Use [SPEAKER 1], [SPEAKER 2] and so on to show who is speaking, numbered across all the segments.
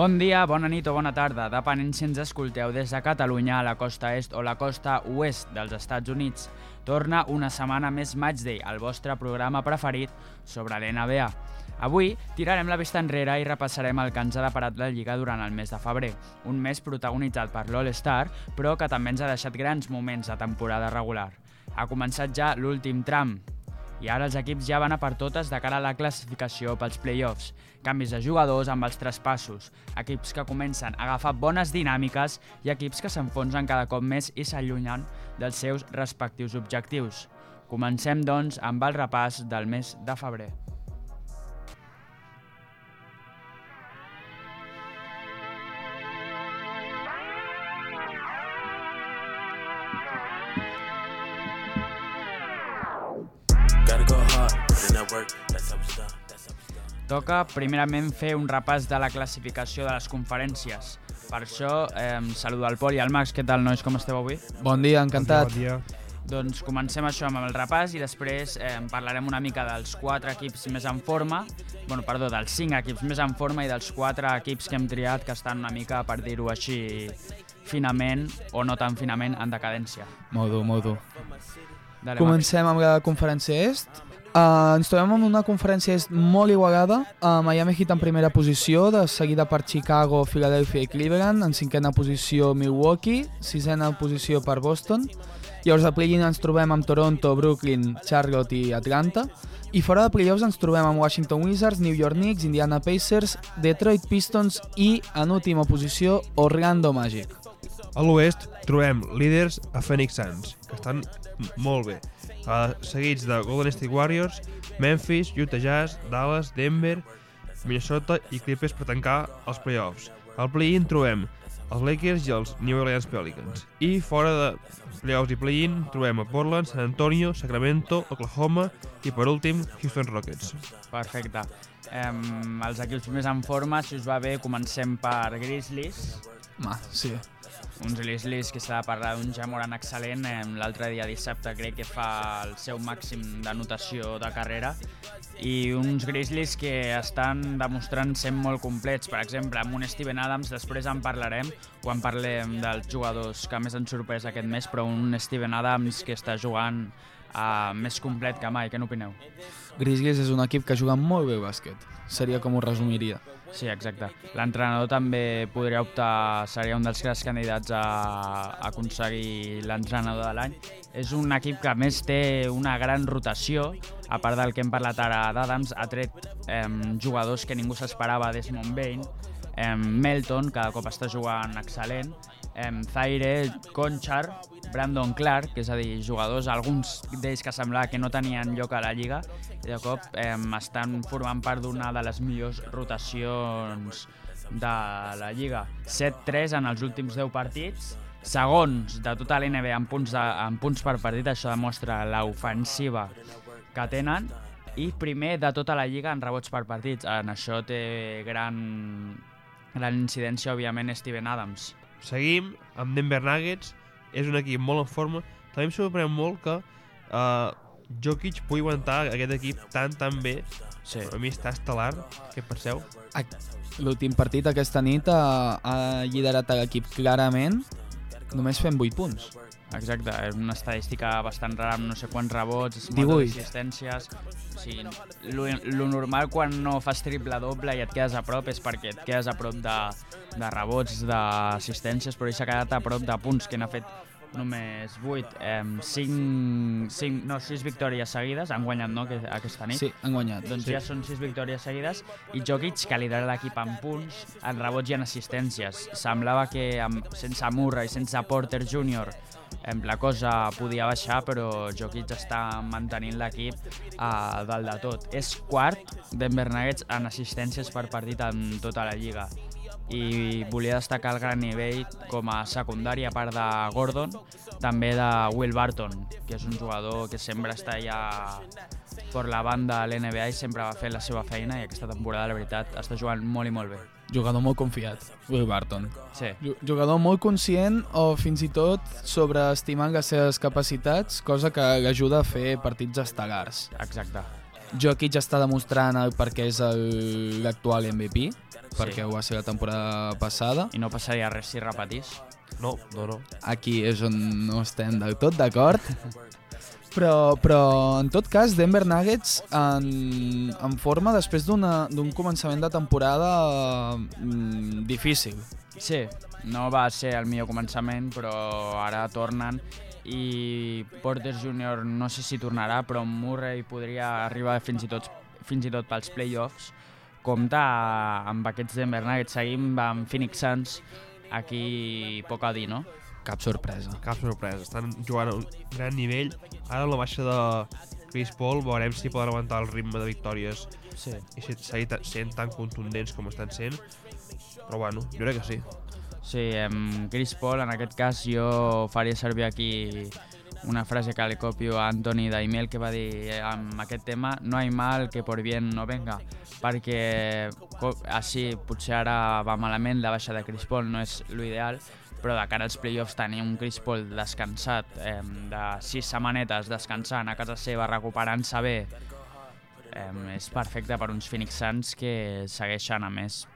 [SPEAKER 1] Bon dia, bona nit o bona tarda, depenent si ens escolteu des de Catalunya a la costa est o la costa oest dels Estats Units. Torna una setmana més Matchday, el vostre programa preferit sobre l'NBA. Avui tirarem la vista enrere i repassarem el que ens ha deparat la Lliga durant el mes de febrer, un mes protagonitzat per l'All-Star, però que també ens ha deixat grans moments de temporada regular. Ha començat ja l'últim tram, i ara els equips ja van a per totes de cara a la classificació pels play-offs. Canvis de jugadors amb els traspassos, equips que comencen a agafar bones dinàmiques i equips que s'enfonsen cada cop més i s'allunyen dels seus respectius objectius. Comencem, doncs, amb el repàs del mes de febrer. Toca, primerament, fer un repàs de la classificació de les conferències. Per això, eh, saludo al Pol i al Max. Què tal, nois? Com esteu avui?
[SPEAKER 2] Bon dia, encantat.
[SPEAKER 3] Bon dia.
[SPEAKER 1] Doncs comencem això amb el repàs i després eh, parlarem una mica dels quatre equips més en forma, bueno, perdó, dels cinc equips més en forma i dels quatre equips que hem triat que estan una mica, per dir-ho així, finament o no tan finament en decadència.
[SPEAKER 2] Molt dur, molt dur.
[SPEAKER 1] Dale,
[SPEAKER 2] Comencem amb la conferència est. Uh, ens trobem en una conferència molt igualada. Uh, Miami Heat en primera posició, de seguida per Chicago, Philadelphia i Cleveland. En cinquena posició Milwaukee, sisena posició per Boston. Llavors a play-in ens trobem amb Toronto, Brooklyn, Charlotte i Atlanta. I fora de playoffs ens trobem amb Washington Wizards, New York Knicks, Indiana Pacers, Detroit Pistons i, en última posició, Orlando Magic.
[SPEAKER 3] A l'oest trobem líders a Phoenix Suns, que estan molt bé, uh, seguits de Golden State Warriors, Memphis, Utah Jazz, Dallas, Denver, Minnesota i Clippers per tancar els playoffs. Al play-in trobem els Lakers i els New Orleans Pelicans. I fora de playoffs i play-in trobem a Portland, San Antonio, Sacramento, Oklahoma i per últim Houston Rockets.
[SPEAKER 1] Perfecte. Eh, els equips més en forma, si us va bé, comencem per Grizzlies.
[SPEAKER 2] Ma, sí.
[SPEAKER 1] Uns Grizzlies que s'ha de parlar d'un Jamoran excel·lent. L'altre dia dissabte crec que fa el seu màxim d'anotació de carrera i uns Grizzlies que estan demostrant ser molt complets. Per exemple, amb un Steven Adams, després en parlarem quan parlem dels jugadors que més han sorprès aquest mes, però un Steven Adams que està jugant uh, més complet que mai. Què n'opineu?
[SPEAKER 2] Grizzlies és un equip que juga molt bé bàsquet. Seria com ho resumiria.
[SPEAKER 1] Sí, exacte. L'entrenador també podria optar, seria un dels grans candidats a, a aconseguir l'entrenador de l'any. És un equip que més té una gran rotació, a part del que hem parlat ara d'Adams, ha tret eh, jugadors que ningú s'esperava, Desmond Bain, eh, Melton, cada cop està jugant excel·lent, eh, Zaire, Conchar, Brandon Clark, que és a dir, jugadors, alguns d'ells que semblava que no tenien lloc a la Lliga, de cop eh, estan formant part d'una de les millors rotacions de la Lliga. 7-3 en els últims 10 partits, segons de tota l'NBA en punts, de, en punts per partit, això demostra l'ofensiva que tenen, i primer de tota la Lliga en rebots per partits. En això té gran, gran incidència, òbviament, Steven Adams.
[SPEAKER 3] Seguim amb Denver Nuggets, és un equip molt en forma. També em sorprèn molt que uh, Jokic pugui aguantar aquest equip tan tan bé.
[SPEAKER 1] Sí.
[SPEAKER 3] A mi està estel·lar, què penseu?
[SPEAKER 2] L'últim partit aquesta nit ha, ha liderat l'equip clarament, només fent 8 punts.
[SPEAKER 1] Exacte, és una estadística bastant rara, amb no sé quants rebots,
[SPEAKER 2] 18.
[SPEAKER 1] moltes assistències... O sigui, lo, lo normal quan no fas triple-doble i et quedes a prop és perquè et quedes a prop de, de rebots, d'assistències, però ell s'ha quedat a prop de punts, que n'ha fet només 8, eh, 5, 5, no, 6 victòries seguides, han guanyat, no, que- aquesta nit?
[SPEAKER 2] Sí, han guanyat.
[SPEAKER 1] Doncs ja són 6 victòries seguides i Jokic, que lidera l'equip en punts, en rebots i en assistències. Semblava que amb, sense Murray sense Porter Jr. la cosa podia baixar, però Jokic està mantenint l'equip a dalt de tot. És quart Denver Nuggets en assistències per partit en tota la lliga i volia destacar el gran nivell com a secundari, a part de Gordon, també de Will Barton, que és un jugador que sempre està allà per la banda a l'NBA i sempre va fer la seva feina i aquesta temporada, la veritat, està jugant molt i molt bé.
[SPEAKER 2] Jugador molt confiat, Will Barton.
[SPEAKER 1] Sí,
[SPEAKER 2] Ju- Jugador molt conscient o fins i tot sobreestimant les seves capacitats, cosa que l'ajuda a fer partits estel·lars.
[SPEAKER 1] exacte.
[SPEAKER 2] Jokic està demostrant el per què és el- l'actual MVP, perquè ho va ser la temporada passada.
[SPEAKER 1] I no passaria res si repetís.
[SPEAKER 3] No, no, no.
[SPEAKER 2] Aquí és on no estem del tot d'acord. Però, però, en tot cas, Denver Nuggets en, en forma després d'una- d'un començament de temporada mm, difícil.
[SPEAKER 1] Sí, no va ser el millor començament, però ara tornen i Porter Jr. no sé si tornarà, però Murray podria arribar fins i tot, fins i tot pels playoffs. Compte amb aquests Denver Nuggets. Seguim amb Phoenix Suns. Aquí poc a dir, no?
[SPEAKER 2] Cap sorpresa.
[SPEAKER 3] Cap sorpresa. Estan jugant a un gran nivell. Ara amb la baixa de Chris Paul veurem si poden aguantar el ritme de victòries
[SPEAKER 1] Sí.
[SPEAKER 3] i si seguir sent tan contundents com estan sent. Però bueno, jo crec que sí.
[SPEAKER 1] Sí, amb Chris Paul, en aquest cas, jo faria servir aquí una frase que li copio a Anthony Daimiel que va dir amb aquest tema no hay mal que por bien no venga perquè així potser ara va malament la baixa de Chris Paul no és l'ideal però de cara als playoffs tenir un Chris Paul descansat eh, de sis setmanetes descansant a casa seva recuperant-se bé eh, és perfecte per uns Phoenix Suns que segueixen a més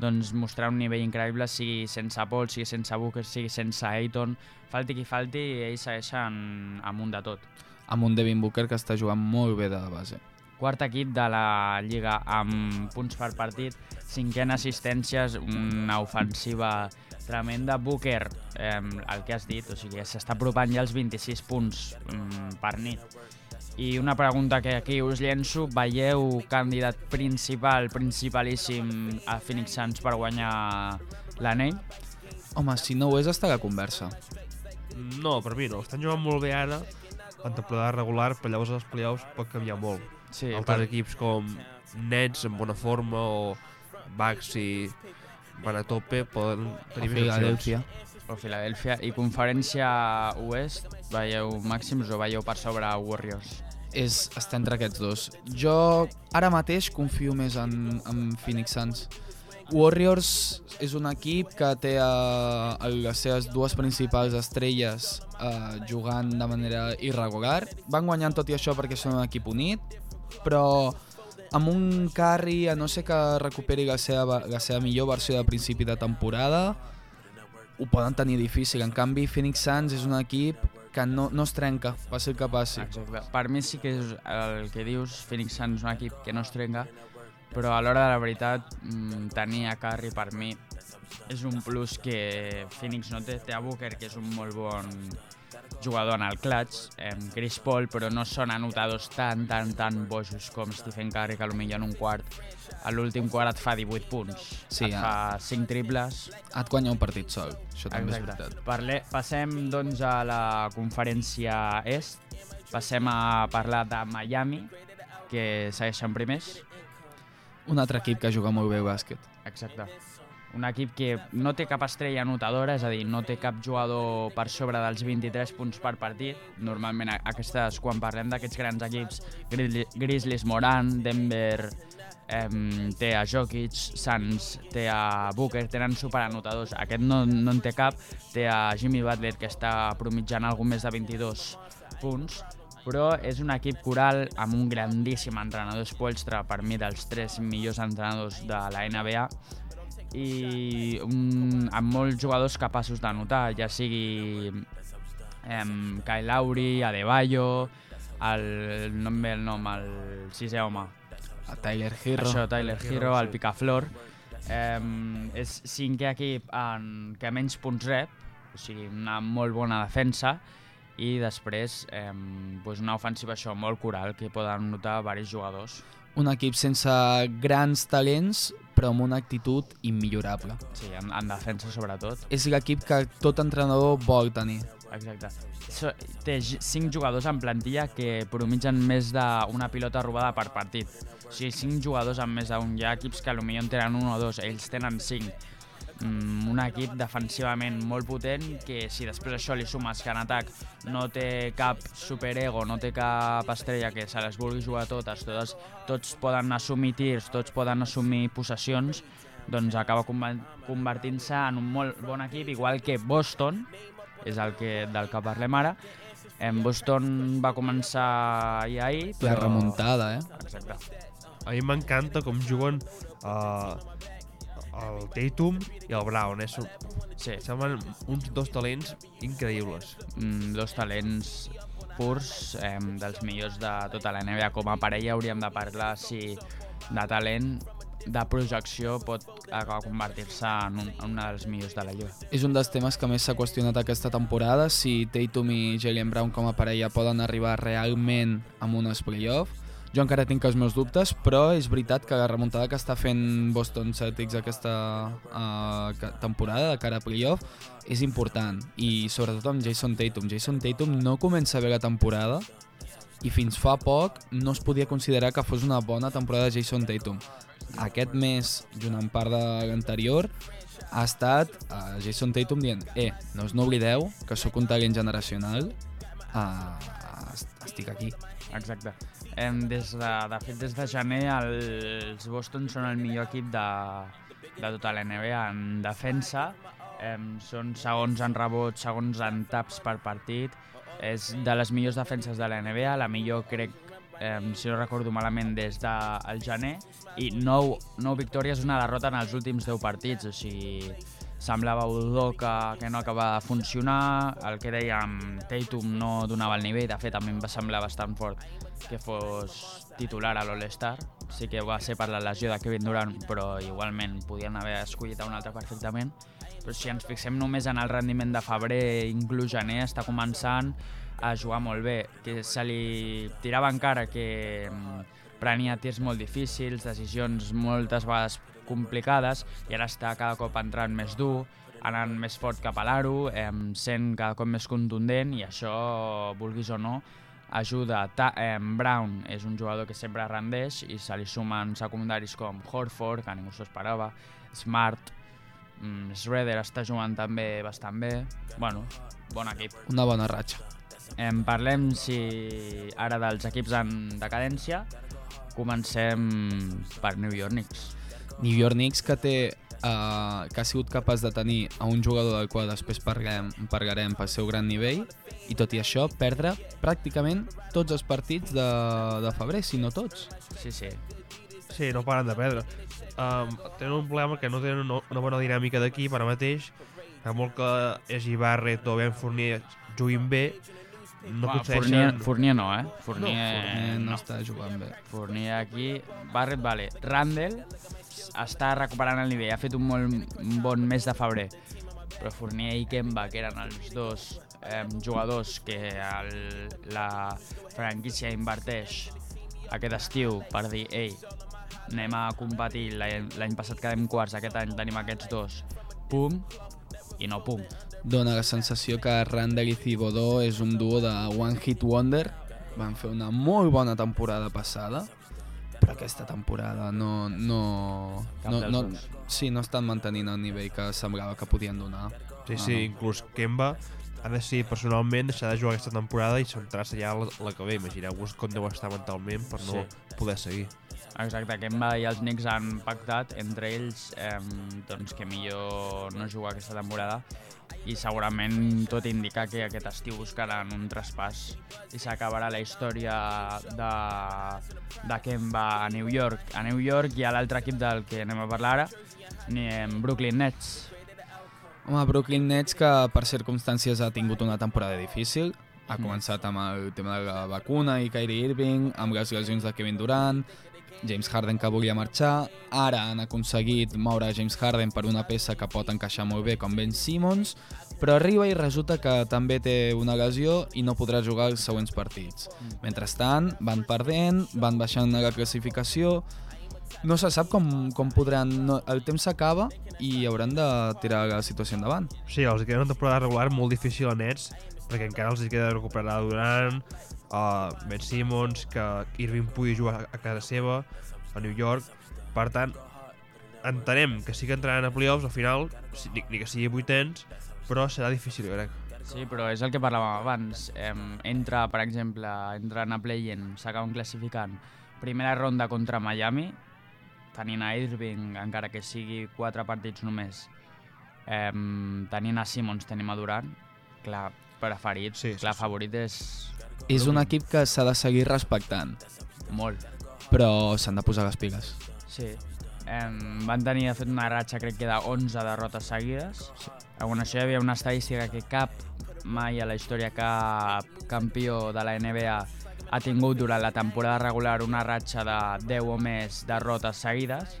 [SPEAKER 1] doncs mostrar un nivell increïble, sigui sense Paul, sigui sense Booker, sigui sense Ayton, falti qui falti, ells segueixen amunt de tot.
[SPEAKER 2] Amb un Devin Booker que està jugant molt bé de base.
[SPEAKER 1] Quart equip de la Lliga amb punts per partit, cinquena assistències, una ofensiva tremenda. Booker, eh, el que has dit, o sigui, s'està apropant ja als 26 punts mm, per nit. I una pregunta que aquí us llenço, veieu candidat principal, principalíssim a Phoenix Suns per guanyar l'anell?
[SPEAKER 2] Home, si no ho és, està a la conversa.
[SPEAKER 3] No, per mi no. Estan jugant molt bé ara en temporada regular, però llavors els playoffs pot canviar molt.
[SPEAKER 1] Sí,
[SPEAKER 3] Altres equips com Nets en bona forma o Bucks i van a tope poden tenir més opcions.
[SPEAKER 1] O Filadèlfia. I conferència oest, veieu màxims o veieu per sobre Warriors?
[SPEAKER 2] És, està entre aquests dos. Jo ara mateix confio més en, en Phoenix Suns. Warriors és un equip que té uh, les seves dues principals estrelles uh, jugant de manera irregular. Van guanyant tot i això perquè són un equip unit, però amb un Curry, a no ser que recuperi la seva, la seva millor versió de principi de temporada, ho poden tenir difícil. En canvi, Phoenix Suns és un equip que no, no es trenca, passi el que passi.
[SPEAKER 1] Exacte. Per mi sí que és el que dius, Phoenix Suns és un equip que no es trenca, però a l'hora de la veritat, mm, tenir a Curry per mi és un plus que Phoenix no té. Té a Booker, que és un molt bon jugador en el clutch, amb Chris Paul, però no són anotadors tan, tan, tan bojos com Stephen Curry, que potser en un quart, a l'últim quart et fa 18 punts,
[SPEAKER 2] Sí,
[SPEAKER 1] et fa 5 triples,
[SPEAKER 2] Et guanya un partit sol, això també és
[SPEAKER 1] Exacte.
[SPEAKER 2] veritat.
[SPEAKER 1] Parle, passem doncs a la conferència est. Passem a parlar de Miami, que segueixen primers.
[SPEAKER 2] Un altre equip que juga molt bé al bàsquet.
[SPEAKER 1] Exacte. Un equip que no té cap estrella anotadora, és a dir, no té cap jugador per sobre dels 23 punts per partit. Normalment aquestes, quan parlem d'aquests grans equips, Grizzlies, Moran, Denver, em, té a Jokic, Suns, té a Booker, tenen superanotadors. Aquest no, no en té cap, té a Jimmy Butler, que està promitjant algun més de 22 punts, però és un equip coral amb un grandíssim entrenador Spoelstra, per mi dels tres millors entrenadors de la NBA, i un, amb molts jugadors capaços d'anotar, ja sigui em, Kyle Lowry, Adebayo, el, no em ve el nom, el sisè home,
[SPEAKER 2] A Tyler Hero.
[SPEAKER 1] això, Tyler
[SPEAKER 3] Hero,
[SPEAKER 1] el. Picaflor. Eh, és cinquè equip en que menys punts rep, o sigui, una molt bona defensa, i després eh, pues una ofensiva això molt coral que poden notar diversos jugadors.
[SPEAKER 2] Un equip sense grans talents, però amb una actitud immillorable.
[SPEAKER 1] Sí, en, en defensa sobretot.
[SPEAKER 2] És l'equip que tot entrenador vol tenir.
[SPEAKER 1] Exacte. So, té cinc jugadors en plantilla que promitgen més d'una pilota robada per partit. O sigui, cinc jugadors amb més d'un. Hi ha equips que potser en tenen un o dos, ells tenen cinc. Mm, un equip defensivament molt potent que si després això li sumes que en atac no té cap superego, no té cap estrella que se les vulgui jugar totes, totes tots poden assumir tirs, tots poden assumir possessions, doncs acaba conver- convertint-se en un molt bon equip, igual que Boston, és el que, del que parlem ara, En Boston va començar i ahir,
[SPEAKER 2] La
[SPEAKER 1] però...
[SPEAKER 2] remuntada, eh?
[SPEAKER 1] Exacte.
[SPEAKER 3] A mi m'encanta com juguen uh, el Tatum i el Brown. Eh? Són,
[SPEAKER 1] Sí,
[SPEAKER 3] semblen uns dos talents increïbles.
[SPEAKER 1] mm, dos talents purs, eh, dels millors de tota la NBA. Com a parella hauríem de parlar si de talent, de projecció, pot acabar convertir-se en, un, en una dels millors de la Lliga.
[SPEAKER 2] És un dels temes que més s'ha qüestionat aquesta temporada, si Tatum i Jalen Brown com a parella poden arribar realment amb unes playoff. Jo encara tinc els meus dubtes, però és veritat que la remuntada que està fent Boston Celtics aquesta uh, temporada de cara a playoff és important, i sobretot amb Jason Tatum. Jason Tatum no comença bé la temporada i fins fa poc no es podia considerar que fos una bona temporada de Jason Tatum. Aquest mes, junt en part de l'anterior, ha estat uh, Jason Tatum dient eh, no us n'oblideu que sóc un talent generacional uh, estic aquí
[SPEAKER 1] Exacte. Em, des de, de fet, des de gener els Boston són el millor equip de, de tota la NBA en defensa. Em, són segons en rebots, segons en taps per partit. És de les millors defenses de la NBA, la millor crec, em, si no recordo malament, des del gener. I 9, 9 victòries, una derrota en els últims 10 partits. O sigui, semblava Udó que, que no acabava de funcionar, el que dèiem Tatum no donava el nivell, de fet mi em va semblar bastant fort que fos titular a l'All-Star, sí que va ser per la lesió de Kevin Durant, però igualment podien haver escollit a un altre perfectament, però si ens fixem només en el rendiment de febrer, inclús gener, està començant a jugar molt bé, que se li tirava encara que mm, prenia tirs molt difícils, decisions moltes vegades complicades i ara està cada cop entrant més dur, anant més fort cap a l'aro, eh, sent cada cop més contundent i això, vulguis o no, ajuda. Ta eh, Brown és un jugador que sempre rendeix i se li sumen secundaris com Horford, que ningú s'ho esperava, Smart, mm, Schroeder està jugant també bastant bé. Bueno, bon equip.
[SPEAKER 2] una bona ratxa
[SPEAKER 1] Em parlem si ara dels equips en decadència. Comencem per New York Knicks.
[SPEAKER 2] New York Knicks que té uh, que ha sigut capaç de tenir a un jugador del qual després parlem, parlarem pel seu gran nivell i tot i això perdre pràcticament tots els partits de, de febrer, si no tots.
[SPEAKER 1] Sí, sí.
[SPEAKER 3] Sí, no paren de perdre. Um, tenen un problema que no tenen una, una bona dinàmica d'equip ara mateix, que molt que és Barrett o Ben Fournier juguin bé, no
[SPEAKER 1] Fournier,
[SPEAKER 3] aconsegueixen...
[SPEAKER 1] Fournier no, eh? Fournier,
[SPEAKER 2] Eh, no,
[SPEAKER 1] no.
[SPEAKER 2] està jugant bé.
[SPEAKER 1] Fournier aquí, Barrett, vale. Randall està recuperant el nivell, ha fet un molt bon mes de febrer, però Fournier i Kemba, que eren els dos eh, jugadors que el, la franquícia inverteix aquest estiu per dir, ei, anem a competir, l'any passat quedem quarts, aquest any tenim aquests dos, pum, i no pum.
[SPEAKER 2] Dóna la sensació que Randall i Thibodeau és un duo de One Hit Wonder. Van fer una molt bona temporada passada, però aquesta temporada no... no, no, no
[SPEAKER 1] dos.
[SPEAKER 2] sí, no estan mantenint el nivell que semblava que podien donar.
[SPEAKER 3] Sí,
[SPEAKER 2] No,
[SPEAKER 3] sí,
[SPEAKER 2] no.
[SPEAKER 3] inclús Kemba ha decidit personalment deixar de jugar aquesta temporada i centrar-se ja la, la que ve. Imagineu-vos com deu estar mentalment per no
[SPEAKER 1] Sí.
[SPEAKER 3] poder seguir.
[SPEAKER 1] Exacte, Kemba i els Knicks han pactat entre ells eh, doncs que millor no jugar aquesta temporada i segurament tot indica que aquest estiu buscaran un traspàs i s'acabarà la història de, de Kemba a New York. A New York hi ha l'altre equip del que anem a parlar ara, ni en Brooklyn Nets.
[SPEAKER 2] Home, Brooklyn Nets que per circumstàncies ha tingut una temporada difícil. Ha
[SPEAKER 1] Mm.
[SPEAKER 2] començat amb el tema de la vacuna i Kyrie Irving, amb les lesions de Kevin Durant, James Harden que volia marxar, ara han aconseguit moure James Harden per una peça que pot encaixar molt bé com Ben Simmons, però arriba i resulta que també té una lesió i no podrà jugar els següents partits. Mentrestant, van perdent, van baixant a la classificació, no se sap com, com podran... No, el temps s'acaba i hauran de tirar la situació endavant.
[SPEAKER 3] Sí, els queda una temporada regular molt difícil a Nets, perquè encara els queda recuperar Durant, uh, Ben Simmons, que Irving pugui jugar a casa seva, a New York. Per tant, entenem que sí que entraran a playoffs al final, ni, ni que sigui vuitens, però serà difícil, jo crec.
[SPEAKER 1] Sí, però és el que parlàvem abans. Eh, entra, per exemple, entren a play-in, s'acaben classificant. Primera ronda contra Miami, tenint a Irving, encara que sigui quatre partits només. Eh, tenint a Simmons, tenim a Durant. Clar, preferit.
[SPEAKER 3] Sí, sí,
[SPEAKER 1] Clar,
[SPEAKER 3] sí.
[SPEAKER 1] favorit és
[SPEAKER 2] És un equip que s'ha de seguir respectant,
[SPEAKER 1] molt.
[SPEAKER 2] però s'han de posar les piles.
[SPEAKER 1] Sí. Em, van tenir, de fet, una ratxa, crec que de 11 derrotes seguides. Sí. En això hi havia una estadística que cap mai a la història cap campió de la NBA ha tingut durant la temporada regular una ratxa de 10 o més derrotes seguides.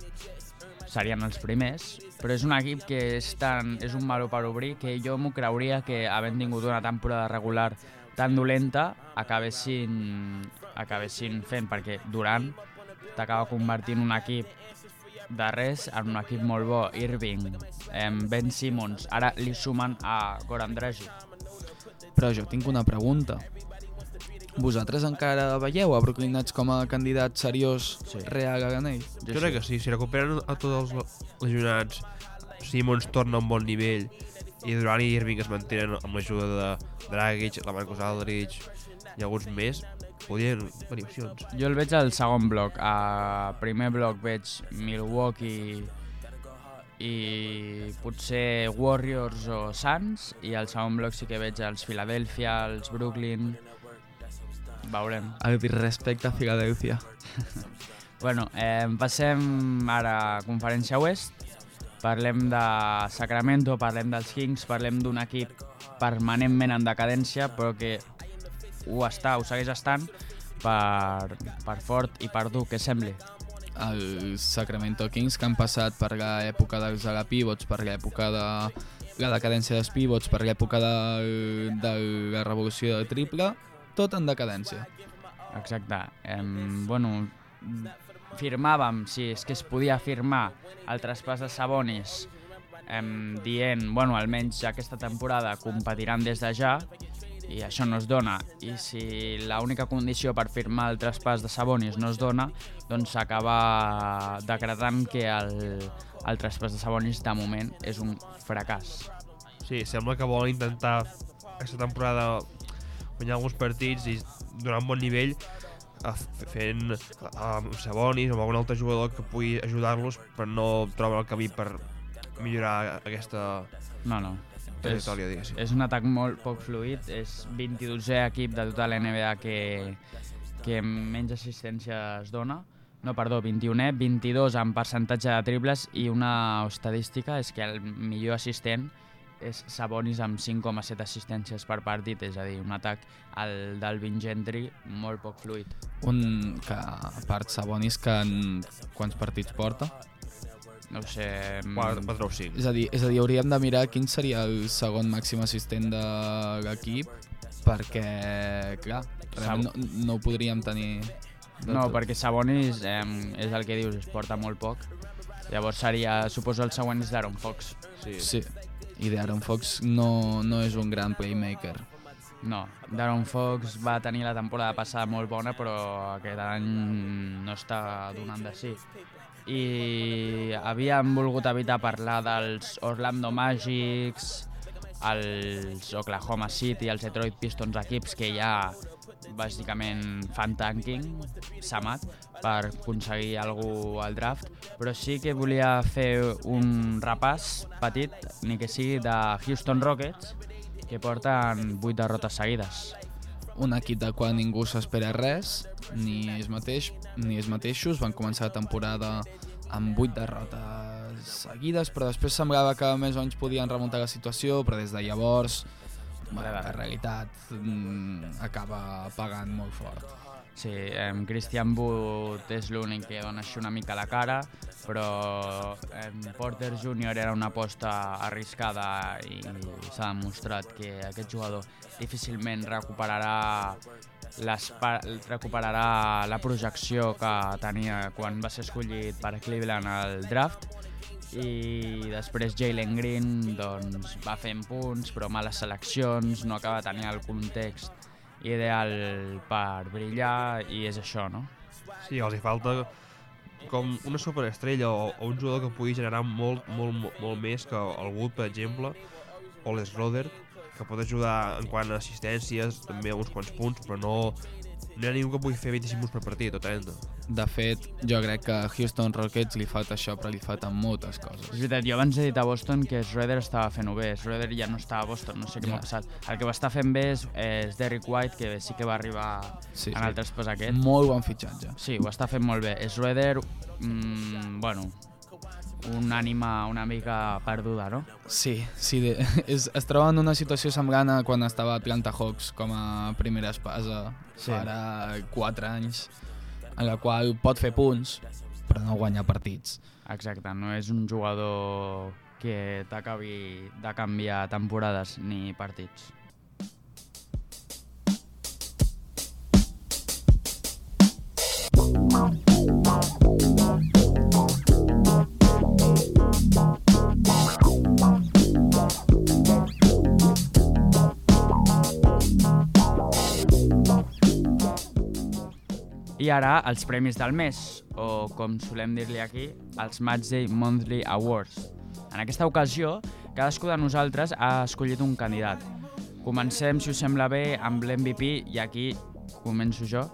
[SPEAKER 1] Serien els primers, però és un equip que és, tan, és un malo per obrir que jo m'ho creuria que havent tingut una temporada regular tan dolenta acabessin, acabessin fent, perquè Durant t'acaba convertint un equip de res en un equip molt bo. Irving, Ben Simmons, ara li sumen a Goran Dragic.
[SPEAKER 2] Però jo tinc una pregunta. Vosaltres encara veieu a Brooklyn Nets com a candidat seriós
[SPEAKER 1] Sí.
[SPEAKER 2] real a l'anell?
[SPEAKER 3] Jo crec que sí, si recuperen a tots els lesionats, Simons torna a un bon nivell i Durant i Irving es mantenen amb l'ajuda de Dragic, la Marcus Aldridge i alguns més, podrien venir opcions.
[SPEAKER 1] Jo el veig al segon bloc. A primer bloc veig Milwaukee i potser Warriors o Suns i al segon bloc sí que veig els Philadelphia, els Brooklyn... Veurem.
[SPEAKER 2] El respecte a Filadèlfia.
[SPEAKER 1] Bueno, eh, passem ara a Conferència Oest. Parlem de Sacramento, parlem dels Kings, parlem d'un equip permanentment en decadència, però que ho està, ho segueix estant per, per fort i per dur que sembli.
[SPEAKER 2] Els Sacramento Kings que han passat per l'època dels ala pivots, per l'època de la decadència dels pivots, per l'època de, de la revolució del triple, tot en decadència.
[SPEAKER 1] Exacte. Em, bueno, firmàvem, si és que es podia firmar el traspàs de Sabonis em, dient, bueno, almenys aquesta temporada competiran des de ja i això no es dona i si l'única condició per firmar el traspàs de Sabonis no es dona doncs s'acaba decretant que el, el traspàs de Sabonis de moment és un fracàs
[SPEAKER 3] Sí, sembla que volen intentar aquesta temporada guanyar alguns partits i donar un bon nivell fent amb Sabonis o amb algun altre jugador que pugui ajudar-los però no troben el camí per millorar aquesta
[SPEAKER 1] no, no
[SPEAKER 3] trajectòria, diguéssim.
[SPEAKER 1] És un atac molt poc fluid, és 22è equip de tota la NBA que, que menys assistència es dona. No, perdó, 21è, 22 en percentatge de triples i una estadística és que el millor assistent és Sabonis amb 5,7 assistències per partit, és a dir, un atac al d'Alvin Gentry molt poc fluid.
[SPEAKER 2] Un que, a part Sabonis, que en quants partits porta?
[SPEAKER 1] No ho sé... mm,
[SPEAKER 3] 4, 4 o 5.
[SPEAKER 2] És a dir, és a dir, hauríem de mirar quin seria el segon màxim assistent de l'equip, perquè, clar, no, no ho podríem tenir... del
[SPEAKER 1] No,
[SPEAKER 2] tot.
[SPEAKER 1] perquè Sabonis eh, és el que dius, es porta molt poc. Llavors seria, suposo, el següent és d'Aaron Fox.
[SPEAKER 3] Sí.
[SPEAKER 2] Sí, i d'Aaron Fox no, no és un gran playmaker.
[SPEAKER 1] No, Darren Fox va tenir la temporada passada molt bona, però aquest any no està donant de sí. I havíem volgut evitar parlar dels Orlando Magics, els Oklahoma City, els Detroit Pistons, equips que ja bàsicament fan tanking, Samat, per aconseguir algú al draft, però sí que volia fer un repàs petit, ni que sigui de Houston Rockets, que porten 8 derrotes seguides.
[SPEAKER 2] Un equip del qual ningú s'espera res, ni ells, mateix, ni ells mateixos. Van començar la temporada amb 8 derrotes seguides, però després semblava que més o menys podien remuntar la situació, però des de llavors la realitat mm, acaba pagant molt fort.
[SPEAKER 1] Sí, eh, Christian Wood és l'únic que dona així una mica la cara, però eh, Porter Jr. era una aposta arriscada i s'ha demostrat que aquest jugador difícilment recuperarà recuperarà la projecció que tenia quan va ser escollit per Cleveland al draft i després Jalen Green doncs, va fent punts però males seleccions, no acaba de tenir el context ideal per brillar i és això, no?
[SPEAKER 3] Sí, els hi falta com una superestrella o, o un jugador que pugui generar molt, molt, molt, molt més que el Wood, per exemple, o l'Sroder, que pot ajudar en quant a assistències, també a uns quants punts, però no no hi ha ningú que pugui fer 25 punts per partit o 30.
[SPEAKER 2] De fet, jo crec que a Houston Rockets li falta això, però li falten moltes
[SPEAKER 1] És
[SPEAKER 2] coses.
[SPEAKER 1] veritat, jo abans he dit a Boston que Schroeder estava fent-ho bé. Schroeder ja no estava a Boston, no sé què
[SPEAKER 2] Ja.
[SPEAKER 1] m'ha passat. El que ho està fent bé és, és Derrick White, que sí que va arribar
[SPEAKER 2] Sí,
[SPEAKER 1] en
[SPEAKER 2] sí.
[SPEAKER 1] el traspàs aquest.
[SPEAKER 2] Molt bon fitxatge.
[SPEAKER 1] Sí, ho està fent molt bé. Schroeder, mm, bueno, una ànima una mica perduda, no?
[SPEAKER 2] Sí, sí de, és, es troba en una situació semblant a quan estava a Atlanta Hawks com a primera espasa
[SPEAKER 1] Sí.
[SPEAKER 2] ara 4 anys, en la qual pot fer punts, però no guanya partits.
[SPEAKER 1] Exacte, no és un jugador que t'acabi de canviar temporades ni partits. I ara els premis del mes, o com solem dir-li aquí, els Matchday Monthly Awards. En aquesta ocasió, cadascú de nosaltres ha escollit un candidat. Comencem, si us sembla bé, amb l'MVP i aquí començo jo.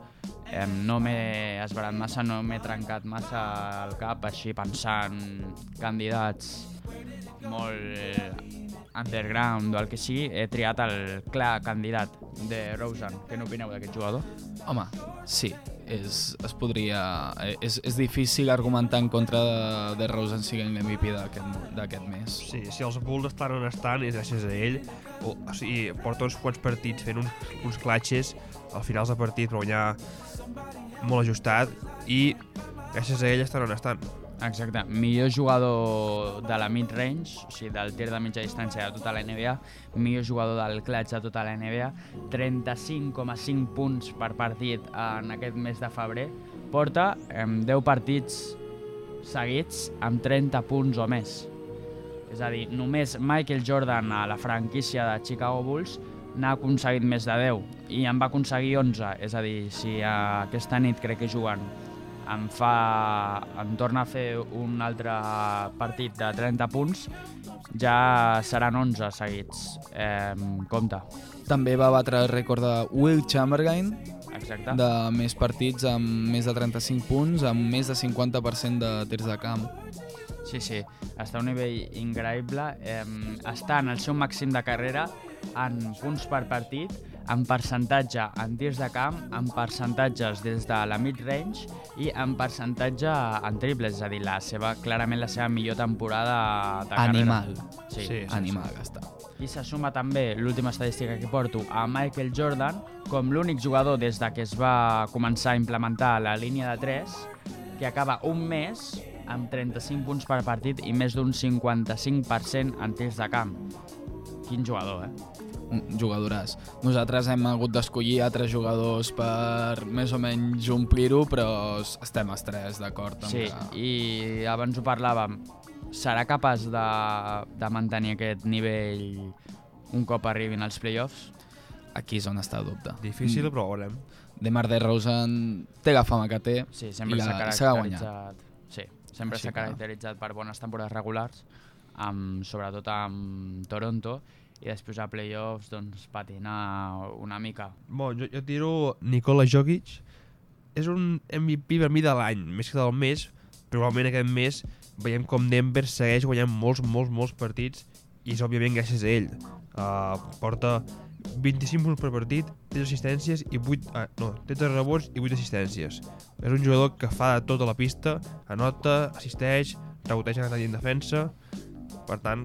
[SPEAKER 1] No m'he esbarat massa, no m'he trencat massa el cap així pensant candidats molt underground o el que sigui. He triat el clar candidat de Rosen. Què n'opineu d'aquest jugador?
[SPEAKER 2] Home, sí, és, es podria... eh, És, és difícil argumentar en contra de, de Rosen siguent l'MVP d'aquest mes.
[SPEAKER 3] Sí, si els Bulls estan on estan és gràcies a ell. O, o sigui, porta uns quants partits fent uns, uns clatxes al finals de partit guanyar molt ajustat i gràcies a ell estan on estan.
[SPEAKER 1] Exacte, millor jugador de la mid-range, o sigui, del tir de mitja distància de tota la NBA, millor jugador del clutch de tota la NBA, 35,5 punts per partit en aquest mes de febrer, porta eh, 10 partits seguits amb 30 punts o més. És a dir, només Michael Jordan a la franquícia de Chicago Bulls n'ha aconseguit més de 10 i en va aconseguir 11, és a dir, si eh, aquesta nit crec que juguen em fa em torna a fer un altre partit de 30 punts ja seran 11 seguits eh, compte
[SPEAKER 2] També va batre el rècord de Will Chamberlain,
[SPEAKER 1] exacte
[SPEAKER 2] de més partits amb més de 35 punts, amb més de 50% de tirs de camp.
[SPEAKER 1] Sí, sí, està a un nivell increïble. Eh, està en el seu màxim de carrera en punts per partit, en percentatge en tirs de camp, en percentatges des de la mid-range i en percentatge en triples, és a dir, la seva, clarament la seva millor temporada de carrera.
[SPEAKER 2] Animal.
[SPEAKER 1] Sí,
[SPEAKER 3] Sí.
[SPEAKER 2] Animal, està.
[SPEAKER 1] I se suma també l'última estadística que porto a Michael Jordan com l'únic jugador des de que es va començar a implementar la línia de 3 que acaba un mes amb 35 punts per partit i més d'un 55% en tirs de camp. Quin jugador, eh?
[SPEAKER 2] Un jugadoràs. Nosaltres hem hagut d'escollir altres jugadors per més o menys omplir-ho, però estem els tres d'acord amb
[SPEAKER 1] Sí,
[SPEAKER 2] que...
[SPEAKER 1] i abans ho parlàvem. Serà capaç de, de mantenir aquest nivell un cop arribin als playoffs?
[SPEAKER 2] Aquí és on està el dubte.
[SPEAKER 3] Difícil, però ho veurem.
[SPEAKER 2] Demar DeRozan té la fama que té.
[SPEAKER 1] Sí, sempre
[SPEAKER 2] I
[SPEAKER 1] s'ha
[SPEAKER 2] la- s'ha guanyat.
[SPEAKER 1] caracteritzat... Sí, sempre s'ha caracteritzat per bones temporades regulars, amb, sobretot amb Toronto, i després a playoffs doncs, patinar una mica.
[SPEAKER 3] Bon, jo, jo tiro Nikola Jokic. És un MVP per mi de l'any, més que del mes. Probablement aquest mes veiem com Denver segueix guanyant molts, molts, molts partits i és òbviament gràcies a ell. Uh, porta 25 punts per partit, 3 assistències i 8, uh, no, 13 rebots i 8 assistències. És un jugador que fa de tot a la pista, anota, assisteix, reboteja en defensa. Per tant,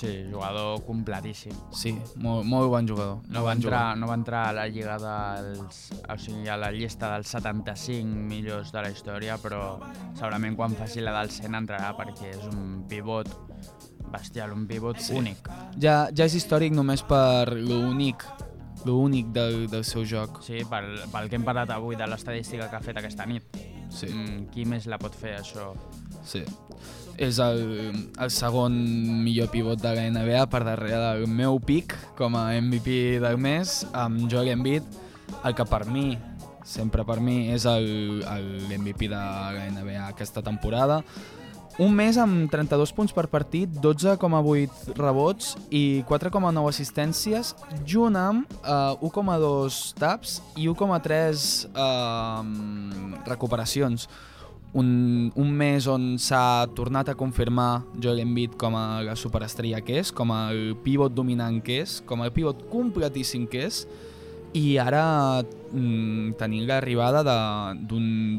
[SPEAKER 1] Sí, jugador completíssim.
[SPEAKER 2] Sí, molt, molt bon jugador.
[SPEAKER 1] No va, entrar, no va entrar a la lliga dels, o sigui, a la llista dels 75 millors de la història, però segurament quan faci la del 100 entrarà perquè és un pivot bestial, un pivot sí. únic.
[SPEAKER 2] Ja, ja és històric només per l'únic l'únic del, del seu joc.
[SPEAKER 1] Sí, pel, pel que hem parlat avui de l'estadística que ha fet aquesta nit.
[SPEAKER 2] Sí,
[SPEAKER 1] Mm, qui més la pot fer, això?
[SPEAKER 2] Sí. És el, el segon millor pivot de la NBA per darrere del meu pic com a MVP del mes amb Joel Embiid, el que per mi, sempre per mi, és el- el- l'MVP de la NBA aquesta temporada. Un mes amb 32 punts per partit, 12,8 rebots i 4,9 assistències, junt amb eh, 1,2 taps i 1,3 eh, recuperacions. Un, un mes on s'ha tornat a confirmar Joel Embiid com a la superestrella que és, com el pivot dominant que és, com el pivot completíssim que és, i ara mm, tenint l'arribada de,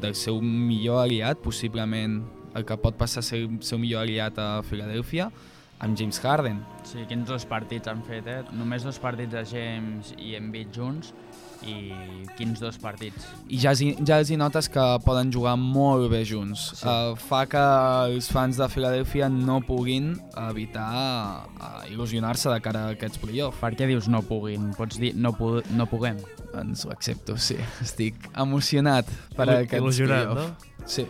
[SPEAKER 2] del seu millor aliat, possiblement el que pot passar a ser el seu millor aliat a Filadèlfia, amb James Harden.
[SPEAKER 1] Sí, quins dos partits han fet, eh? Només dos partits de James i Embiid junts i quins dos partits.
[SPEAKER 2] I ja, els hi- ja els hi notes que poden jugar molt bé junts.
[SPEAKER 1] Sí.
[SPEAKER 2] Uh, fa que els fans de Filadèlfia no puguin evitar uh, il·lusionar-se de cara a aquests playoffs.
[SPEAKER 1] Per què dius no puguin? Pots dir no, pu no puguem?
[SPEAKER 2] Ens ho accepto, sí. Estic emocionat per
[SPEAKER 3] Il-
[SPEAKER 2] aquests
[SPEAKER 3] il·lusionat,
[SPEAKER 2] playoffs. Sí.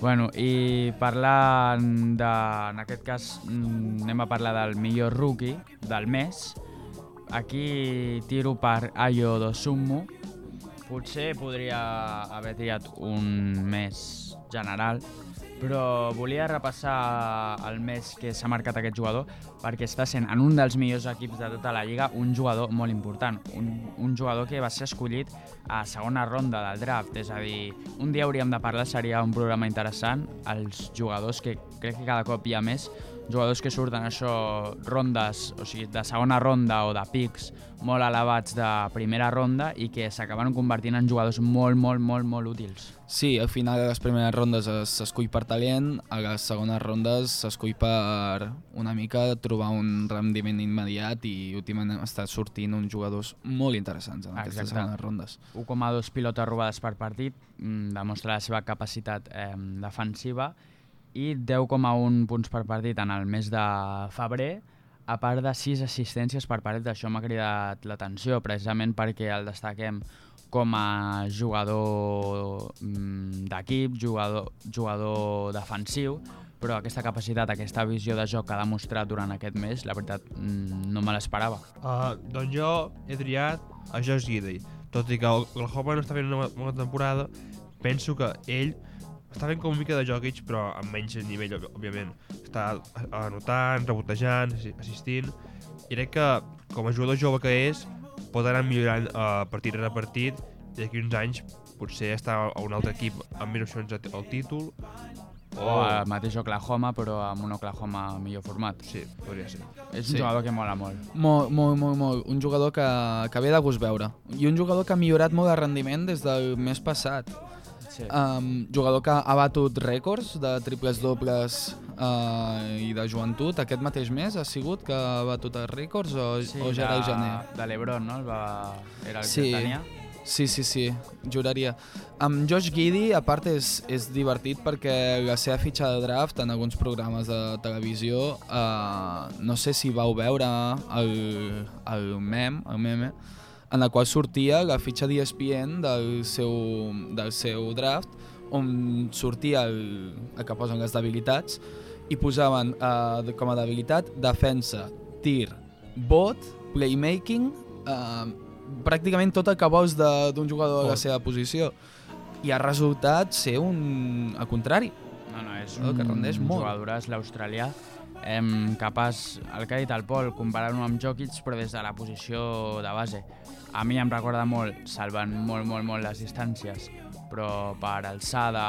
[SPEAKER 1] Bueno, i parlant de... En aquest cas mm, anem a parlar del millor rookie del mes. Aquí tiro per Ayo Dosumu. Potser podria haver triat un mes general, però volia repassar el mes que s'ha marcat aquest jugador perquè està sent en un dels millors equips de tota la lliga un jugador molt important, un, un jugador que va ser escollit a segona ronda del draft, és a dir, un dia hauríem de parlar, seria un programa interessant, els jugadors que crec que cada cop hi ha més, jugadors que surten això rondes, o sigui, de segona ronda o de pics molt elevats de primera ronda i que s'acaben convertint en jugadors molt, molt, molt, molt útils.
[SPEAKER 2] Sí, al final de les primeres rondes es- s'escull per talent, a les segones rondes s'escull per una mica trobar un rendiment immediat i últimament està sortint uns jugadors molt interessants en aquestes
[SPEAKER 1] Exacte.
[SPEAKER 2] segones rondes.
[SPEAKER 1] 1,2 pilotes robades per partit, mm, demostra la seva capacitat eh, defensiva i 10,1 punts per partit en el mes de febrer, a part de 6 assistències per partit. Això m'ha cridat l'atenció, precisament perquè el destaquem com a jugador mm, d'equip, jugador, jugador defensiu, però aquesta capacitat, aquesta visió de joc que ha demostrat durant aquest mes, la veritat, mm, no me l'esperava.
[SPEAKER 3] Uh, doncs jo he triat a Josh Gidey. Tot i que l'Oklahoma no està fent una bona temporada, penso que ell està fent com una mica de Jokic, però amb menys nivell, òb- òbviament. Està anotant, rebotejant, assi- assistint, i crec que, com a jugador jove que és, pot anar millorant uh, partit rere partit, i d'aquí uns anys potser està a un altre equip amb més opcions al títol,
[SPEAKER 1] O al mateix Oklahoma, però amb un Oklahoma millor format.
[SPEAKER 3] Sí, podria ser.
[SPEAKER 1] És
[SPEAKER 2] Sí.
[SPEAKER 1] un jugador que mola molt.
[SPEAKER 2] Molt, molt, molt, molt. Un jugador que, que ve de gust veure. I un jugador que ha millorat molt de rendiment des del mes passat.
[SPEAKER 1] Sí.
[SPEAKER 2] Um, jugador que ha batut rècords de triples dobles uh, i de joventut. Aquest mateix mes ha sigut que ha batut els rècords o, o ja era el gener?
[SPEAKER 1] De l'Ebron, no? El va... Era el
[SPEAKER 2] Sí.
[SPEAKER 1] que tenia.
[SPEAKER 2] Sí, sí, sí, juraria. Amb Josh Giddy, a part, és, és divertit perquè la seva fitxa de draft en alguns programes de televisió, uh, no sé si vau veure el, el mem, el meme, en el qual sortia la fitxa d'ESPN del, seu, del seu draft, on sortia el, el que posen les debilitats, i posaven uh, com a debilitat defensa, tir, bot, playmaking, uh, pràcticament tot el que vols de- d'un jugador a la
[SPEAKER 3] Fort.
[SPEAKER 2] seva posició. I ha resultat ser un... al contrari.
[SPEAKER 1] No, no, és
[SPEAKER 2] El
[SPEAKER 1] un
[SPEAKER 2] que rendeix molt.
[SPEAKER 1] jugadoràs, l'australià, em, capaç, el que ha dit el Pol, comparar-ho amb Jokic, però des de la posició de base. A mi em recorda molt, salvant molt, molt, molt les distàncies, però per alçada,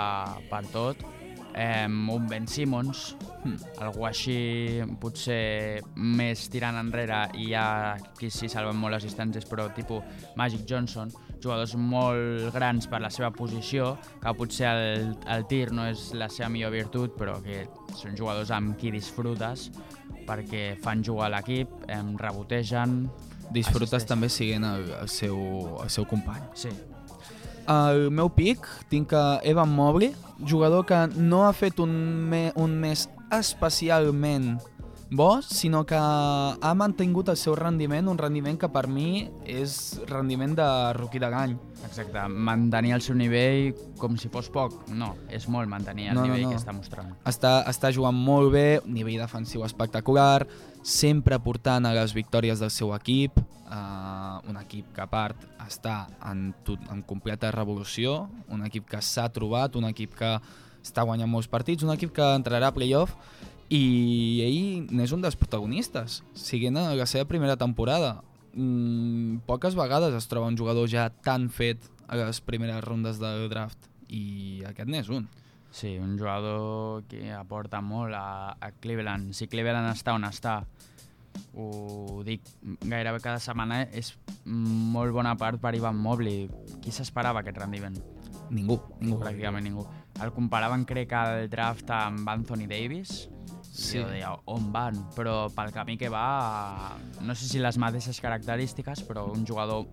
[SPEAKER 1] per tot, eh, un Ben Simmons,
[SPEAKER 2] Hmm.
[SPEAKER 1] algú així potser més tirant enrere i ja aquí sí salven molt les distàncies, però tipus Magic Johnson, jugadors molt grans per la seva posició, que potser el, el tir no és la seva millor virtut, però que són jugadors amb qui disfrutes perquè fan jugar l'equip, em rebotegen...
[SPEAKER 2] Disfrutes
[SPEAKER 1] assisteixen.
[SPEAKER 2] també siguent el, el, seu, el seu company.
[SPEAKER 1] Sí,
[SPEAKER 2] Al meu pic tinc a Evan Mobley, jugador que no ha fet un, me, un mes especialment bo, sinó que ha mantingut el seu rendiment, un rendiment que per mi és rendiment de rookie de l'any.
[SPEAKER 1] exacte. Mantenir el seu nivell com si fos poc. No, és molt mantenir el
[SPEAKER 2] No, no,
[SPEAKER 1] nivell
[SPEAKER 2] no.
[SPEAKER 1] que està mostrant.
[SPEAKER 2] Està, està jugant molt bé, nivell defensiu espectacular, sempre portant a les victòries del seu equip, uh, un equip que a part està en, tot, en completa revolució, un equip que s'ha trobat, un equip que està guanyant molts partits, un equip que entrarà a playoff i ell n'és un dels protagonistes, siguent a la seva primera temporada. Mm, poques vegades es troba un jugador ja tan fet a les primeres rondes del draft i aquest n'és un.
[SPEAKER 1] Sí, un jugador que aporta molt a, a Cleveland. Si Cleveland està on està, ho dic gairebé cada setmana, és molt bona part per Ivan Mobley. Qui s'esperava aquest rendiment?
[SPEAKER 2] Ningú, ningú.
[SPEAKER 1] Pràcticament ningú. El comparaven, crec, al draft amb Anthony Davis,
[SPEAKER 2] Sí.
[SPEAKER 1] jo deia, on van? Però pel camí que va, no sé si les mateixes característiques, però un jugador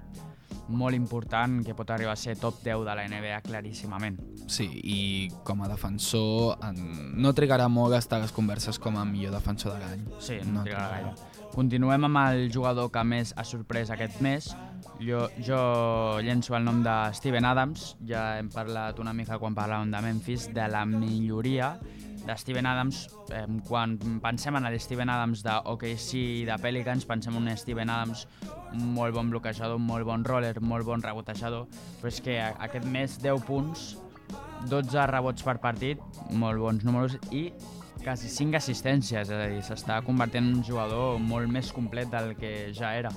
[SPEAKER 1] molt important que pot arribar a ser top 10 de la NBA claríssimament.
[SPEAKER 2] Sí, i com a defensor en... no trigarà molt a estar a les converses com a millor defensor de l'any.
[SPEAKER 1] Sí, no, trigarà gaire. Continuem amb el jugador que més ha sorprès aquest mes. Jo, jo llenço el nom de Steven Adams. Ja hem parlat una mica quan parlàvem de Memphis, de la milloria de Steven Adams. Eh, quan pensem en el Steven Adams de OKC i de Pelicans, pensem en un Steven Adams molt bon bloquejador, molt bon roller, molt bon rebotejador, però és que aquest mes 10 punts, 12 rebots per partit, molt bons números, i quasi 5 assistències, és a dir, s'està convertint en un jugador molt més complet del que ja era.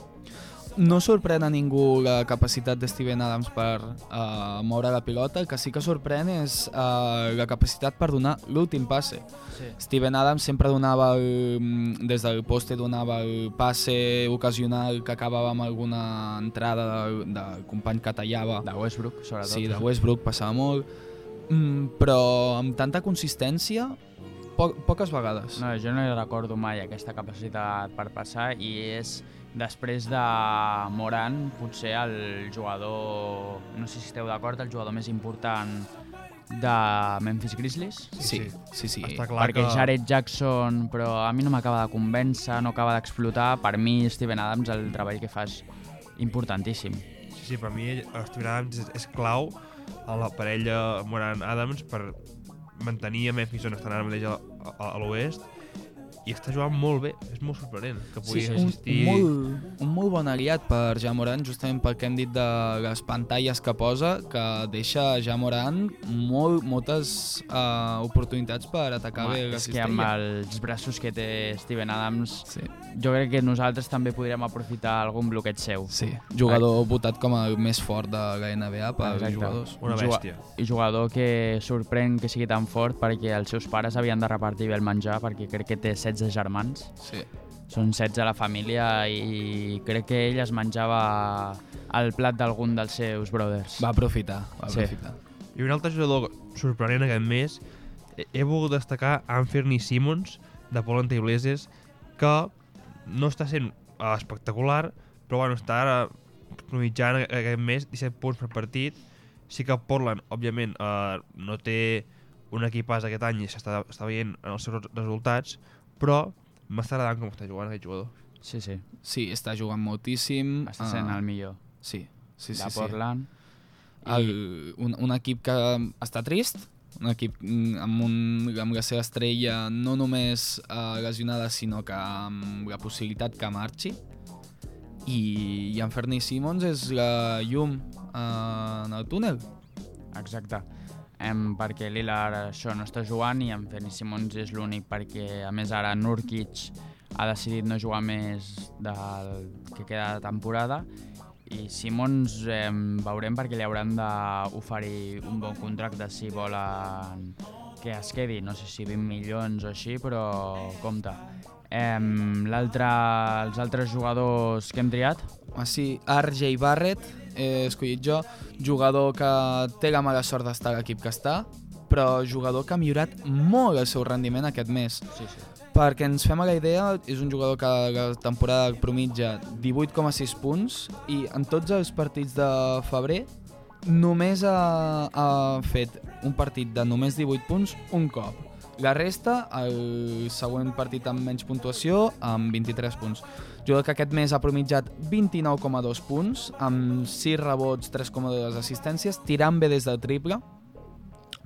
[SPEAKER 2] No sorprèn a ningú la capacitat de Steven Adams per uh, moure la pilota, el que sí que sorprèn és uh, la capacitat per donar l'últim passe.
[SPEAKER 1] Sí.
[SPEAKER 2] Steven Adams sempre donava, el, mm, des del poste donava el passe ocasional que acabava amb alguna entrada del, del company que tallava.
[SPEAKER 1] De Westbrook, sobretot.
[SPEAKER 2] Sí, de Westbrook passava molt, mm, però amb tanta consistència, po poques vegades.
[SPEAKER 1] No, jo no hi recordo mai aquesta capacitat per passar i és després de Moran potser el jugador, no sé si esteu d'acord, el jugador més important de Memphis Grizzlies.
[SPEAKER 2] Sí, sí, sí.
[SPEAKER 3] Està clar
[SPEAKER 1] perquè
[SPEAKER 3] que...
[SPEAKER 1] Jared Jackson, però a mi no m'acaba de convèncer, no acaba d'explotar. Per mi, Steven Adams, el treball que fa és importantíssim.
[SPEAKER 3] Sí, sí, per mi Steven Adams és, és clau a la parella Moran-Adams per mantenir a Memphis on estan ara mateix a, a, a l'oest i està jugant molt bé, és molt sorprenent que pugui
[SPEAKER 2] Sí, un,
[SPEAKER 3] assistir...
[SPEAKER 2] un, molt, un molt bon aliat per Ja Moran, justament pel que hem dit de les pantalles que posa, que deixa Ja Moran molt, moltes uh, oportunitats per atacar
[SPEAKER 1] Home,
[SPEAKER 2] bé la
[SPEAKER 1] és que amb
[SPEAKER 2] cistella.
[SPEAKER 1] els braços que té Steven Adams,
[SPEAKER 2] Sí,
[SPEAKER 1] jo crec que nosaltres també podríem aprofitar algun bloqueig seu.
[SPEAKER 2] sí, jugador votat com el més fort de la NBA per
[SPEAKER 1] Exacte.
[SPEAKER 2] jugadors.
[SPEAKER 3] Una bèstia.
[SPEAKER 1] I jugador que sorprèn que sigui tan fort perquè els seus pares havien de repartir bé el menjar perquè crec que té 16 germans.
[SPEAKER 2] Sí.
[SPEAKER 1] Són 16 a la família i crec que ell es menjava el plat d'algun dels seus brothers.
[SPEAKER 2] Va aprofitar, va
[SPEAKER 1] Sí.
[SPEAKER 2] aprofitar.
[SPEAKER 3] I un altre jugador sorprenent aquest mes, he, volgut destacar Anthony Simmons, de Portland Trail Blazers, que no està sent uh, espectacular, però bueno, està ara mitjant aquest mes 17 punts per partit. Sí que Portland, òbviament, uh, no té un equipàs aquest any i s'està està veient en els seus resultats, però m'està agradant com està jugant aquest jugador.
[SPEAKER 1] Sí, sí,
[SPEAKER 2] Sí, està jugant moltíssim.
[SPEAKER 1] està sent
[SPEAKER 2] ah,
[SPEAKER 1] el millor
[SPEAKER 2] Sí, sí, sí.
[SPEAKER 1] de
[SPEAKER 2] sí.
[SPEAKER 1] Portland.
[SPEAKER 2] el, un, un equip que està trist, un equip mm, amb, un, amb la seva estrella no només uh, lesionada, sinó que amb la possibilitat que marxi. I, i en Fernie Simmons és la llum uh, en el túnel.
[SPEAKER 1] Exacte. Em, perquè Lillard això no està jugant i en Ferni Simons és l'únic perquè a més ara Nurkic ha decidit no jugar més del que queda de temporada. I Simons eh, veurem perquè li hauran d'oferir un bon contracte si volen que es quedi, no sé si 20 milions o així, però compte. Eh, l'altre, els altres jugadors que hem triat,
[SPEAKER 2] Ah, sí, RJ Barrett, he escollit jo, jugador que té la mala sort d'estar a l'equip que està, però jugador que ha millorat molt el seu rendiment aquest mes.
[SPEAKER 1] sí, sí.
[SPEAKER 2] Perquè ens fem a la idea, és un jugador que la temporada promitja 18,6 punts i en tots els partits de febrer només ha, ha fet un partit de només 18 punts un cop. La resta, el següent partit amb menys puntuació, amb 23 punts. Jugador que aquest mes ha promitjat 29,2 punts, amb 6 rebots, 3,2 assistències, tirant bé des del triple,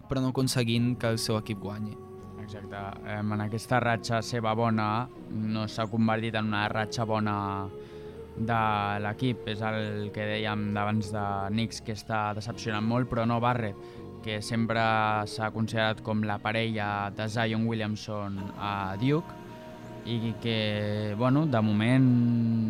[SPEAKER 2] però no aconseguint que el seu equip guanyi.
[SPEAKER 1] Exacte. En aquesta ratxa seva bona no s'ha convertit en una ratxa bona de l'equip. És el que dèiem d'abans de Knicks, que està decepcionant molt, però no Barret, que sempre s'ha considerat com la parella de Zion Williamson a Duke i que, bueno, de moment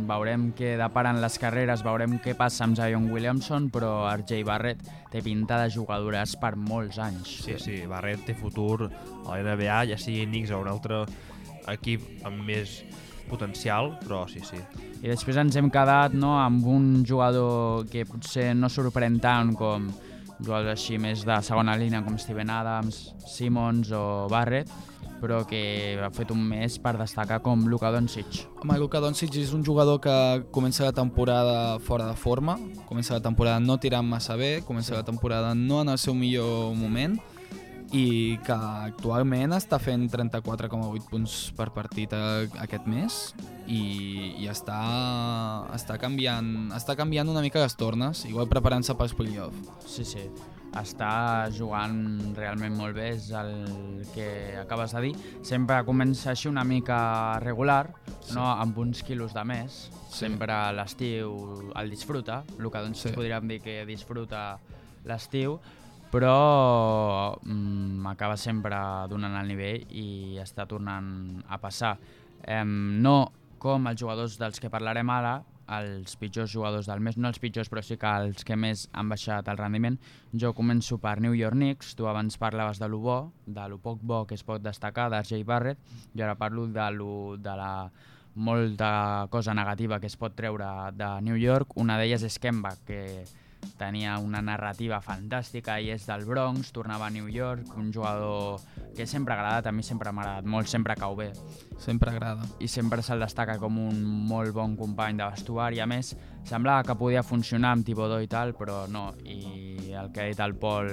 [SPEAKER 1] veurem què deparen les carreres, veurem què passa amb Zion Williamson, però RJ Barrett té pinta de jugadores per molts anys.
[SPEAKER 3] Sí, sí, Barret té futur a la NBA, ja sigui Knicks o un altre equip amb més potencial, però sí, sí.
[SPEAKER 1] I després ens hem quedat no, amb un jugador que potser no sorprèn tant com jugadors així més de segona línia com Steven Adams, Simmons o Barrett, però que ha fet un mes per destacar com Luka Doncic.
[SPEAKER 2] Home, Luka Doncic és un jugador que comença la temporada fora de forma, comença la temporada no tirant massa bé, comença la temporada no en el seu millor moment i que actualment està fent 34,8 punts per partit a, aquest mes i, i està, està, canviant, està canviant una mica les tornes, igual preparant-se pels playoff.
[SPEAKER 1] Sí, sí, està jugant realment molt bé, és el que acabes de dir. Sempre comença així una mica regular, sí. no amb uns quilos de més. Sí. Sempre l'estiu el disfruta, el que doncs sí. podríem dir que disfruta l'estiu, però mm, sempre donant el nivell i està tornant a passar. Eh, no com els jugadors dels que parlarem ara, els pitjors jugadors del mes, no els pitjors però sí que els que més han baixat el rendiment. Jo començo per New York Knicks, tu abans parlaves de lo bo, de lo poc bo que es pot destacar d'RJ Barrett, i ara parlo de, lo, de la molta cosa negativa que es pot treure de New York. Una d'elles és Kemba, que tenia una narrativa fantàstica i és del Bronx, tornava a New York, un jugador que sempre ha agradat, a mi sempre m'ha agradat molt, sempre cau bé.
[SPEAKER 2] Sempre agrada.
[SPEAKER 1] I sempre se'l destaca com un molt bon company de vestuari, a més, semblava que podia funcionar amb Tibodó i tal, però no, i el que ha dit el Pol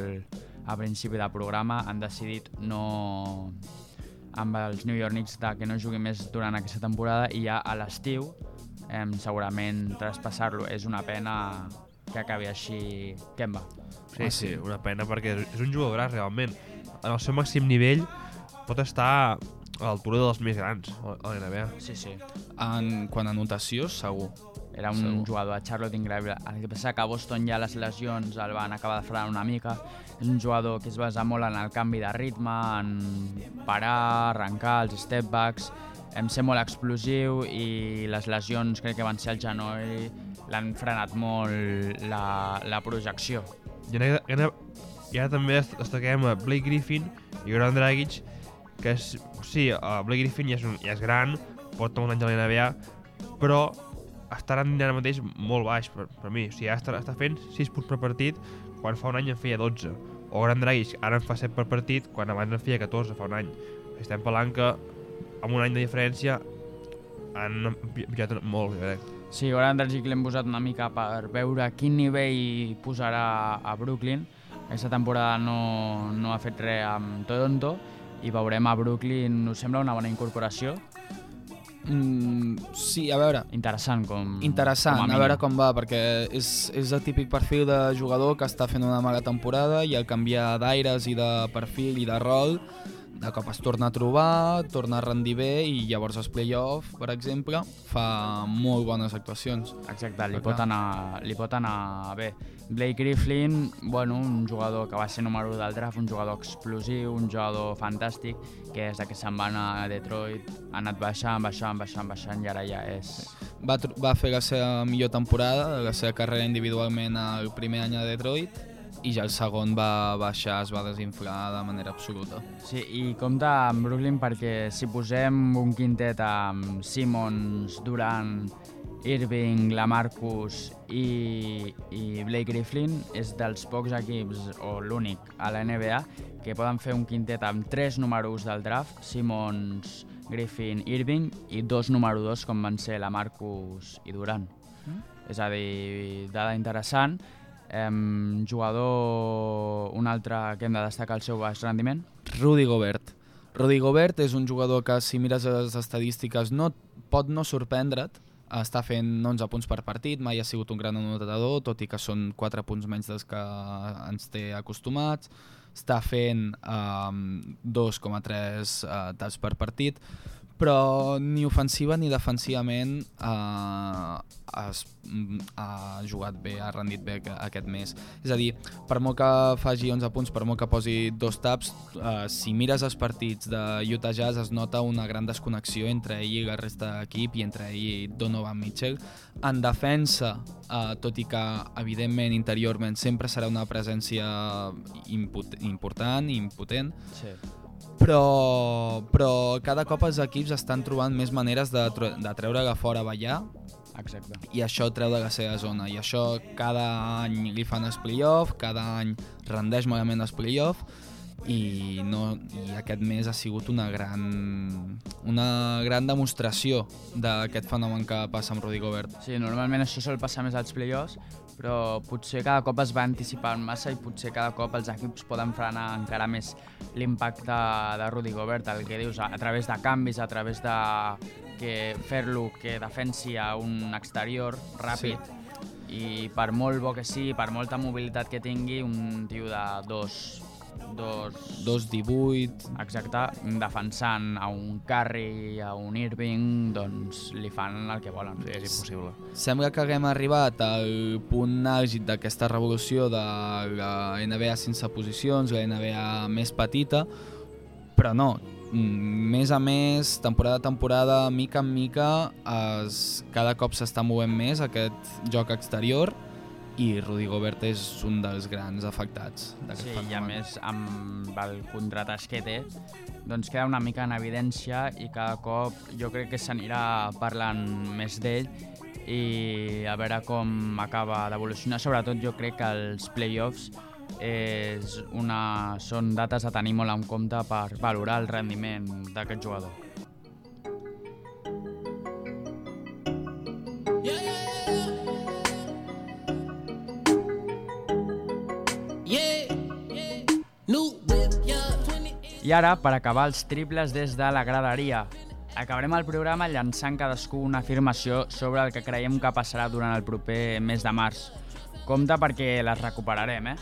[SPEAKER 1] a principi del programa han decidit no amb els New York Knicks de que no jugui més durant aquesta temporada i ja a l'estiu eh, segurament traspassar-lo és una pena que acabi així Kemba.
[SPEAKER 3] Sí, sí, una pena perquè és un jugador realment. En el seu màxim nivell pot estar a l'altura dels més grans a la NBA.
[SPEAKER 1] Sí, sí.
[SPEAKER 2] En, quan a anotació, segur.
[SPEAKER 1] Era un segur. jugador de Charlotte increïble. El que passa que a Boston ja les lesions el van acabar de frenar una mica. És un jugador que es basa molt en el canvi de ritme, en parar, arrencar, els step backs, em ser molt explosiu i les lesions crec que van ser al genoll l'han frenat molt la, la projecció.
[SPEAKER 3] I ara, ara, i ara també destaquem a Blake Griffin i Goran Dragic, que és, sí, Blake Griffin ja és, un, ja és gran, pot tenir un any a la NBA, però està ara mateix molt baix per, per mi. O sigui, ara està, està fent 6 punts per partit, quan fa un any en feia 12. O Goran Dragic ara en fa 7 per partit, quan abans en feia 14 fa un any. Estem parlant que amb un any de diferència han pujat molt, jo crec.
[SPEAKER 1] Sí, ara en Dragic l'hem posat una mica per veure quin nivell posarà a Brooklyn. Aquesta temporada no, no ha fet res amb Toronto i veurem a Brooklyn, us sembla una bona incorporació?
[SPEAKER 2] Mm, sí, a veure...
[SPEAKER 1] Interessant com...
[SPEAKER 2] Interessant,
[SPEAKER 1] com
[SPEAKER 2] a, a veure com va, perquè és, és el típic perfil de jugador que està fent una mala temporada i al canviar d'aires i de perfil i de rol de cop es torna a trobar, torna a rendir bé i llavors els play-off, per exemple, fa molt bones actuacions.
[SPEAKER 1] Exacte, li pot, anar, li pot anar bé. Blake Griffin, bueno, un jugador que va ser número 1 del draft, un jugador explosiu, un jugador fantàstic, que des que se'n va anar a Detroit ha anat baixant, baixant, baixant, baixant i ara ja és...
[SPEAKER 2] Va, va fer la seva millor temporada, la seva carrera individualment el primer any a Detroit, i ja el segon va baixar, es va desinflar de manera absoluta.
[SPEAKER 1] Sí, i compta amb Brooklyn perquè si posem un quintet amb Simmons, Durant, Irving, Lamarcus i, i Blake Griffin és dels pocs equips, o l'únic, a la NBA que poden fer un quintet amb tres números del draft, Simmons, Griffin, Irving, i dos número dos com van ser Lamarcus i Durant. Mm. És a dir, dada interessant, Um, jugador, un altre que hem de destacar el seu baix rendiment?
[SPEAKER 2] Rudy Gobert. Rudy Gobert és un jugador que si mires les estadístiques no pot no sorprendre't, està fent 11 punts per partit, mai ha sigut un gran anotador, tot i que són 4 punts menys dels que ens té acostumats, està fent um, 2,3 uh, talls per partit, però ni ofensiva ni defensivament eh, has, mm, ha jugat bé, ha rendit bé aqu- aquest mes. És a dir, per molt que faci 11 punts, per molt que posi dos taps, eh, si mires els partits de Utah Jazz es nota una gran desconnexió entre ell i la resta d'equip i entre ell i Donovan Mitchell. En defensa, eh, tot i que evidentment interiorment sempre serà una presència important i impotent,
[SPEAKER 1] Sí.
[SPEAKER 2] Però, però cada cop els equips estan trobant més maneres de, de treure-la fora a ballar.
[SPEAKER 1] Exacte.
[SPEAKER 2] i això treu de la seva zona. I això cada any li fan els play-off, cada any rendeix malament els play-off i, no, i aquest mes ha sigut una gran, una gran demostració d'aquest fenomen que passa amb Rudy Gobert.
[SPEAKER 1] Sí, normalment això sol passar més als play-offs, però potser cada cop es va anticipant massa i potser cada cop els equips poden frenar encara més l'impacte de Rudy Gobert, el que dius, a, través de canvis, a través de que fer-lo que defensi a un exterior ràpid i per molt bo que sigui, per molta mobilitat que tingui, un tio de dos, dos
[SPEAKER 2] 2-18,
[SPEAKER 1] Exacte, defensant a un Curry, a un Irving, doncs li fan el que volen.
[SPEAKER 3] És impossible.
[SPEAKER 2] Sembla que haguem arribat al punt àlgid d'aquesta revolució de la NBA sense posicions, la NBA més petita, però no. Mm, Més a més, temporada a temporada, mica en mica, es, cada cop s'està movent més aquest joc exterior i Rudy Gobert és un dels grans afectats d'aquest
[SPEAKER 1] Sí, i a
[SPEAKER 2] fenomen.
[SPEAKER 1] més amb el contratàs que té, doncs queda una mica en evidència i cada cop jo crec que s'anirà parlant més d'ell i a veure com acaba d'evolucionar. Sobretot jo crec que els playoffs és una, són dates a tenir molt en compte per valorar el rendiment d'aquest jugador. I ara, per acabar els triples des de la graderia. Acabarem el programa llançant cadascú una afirmació sobre el que creiem que passarà durant el proper mes de març. Compte perquè les recuperarem, eh?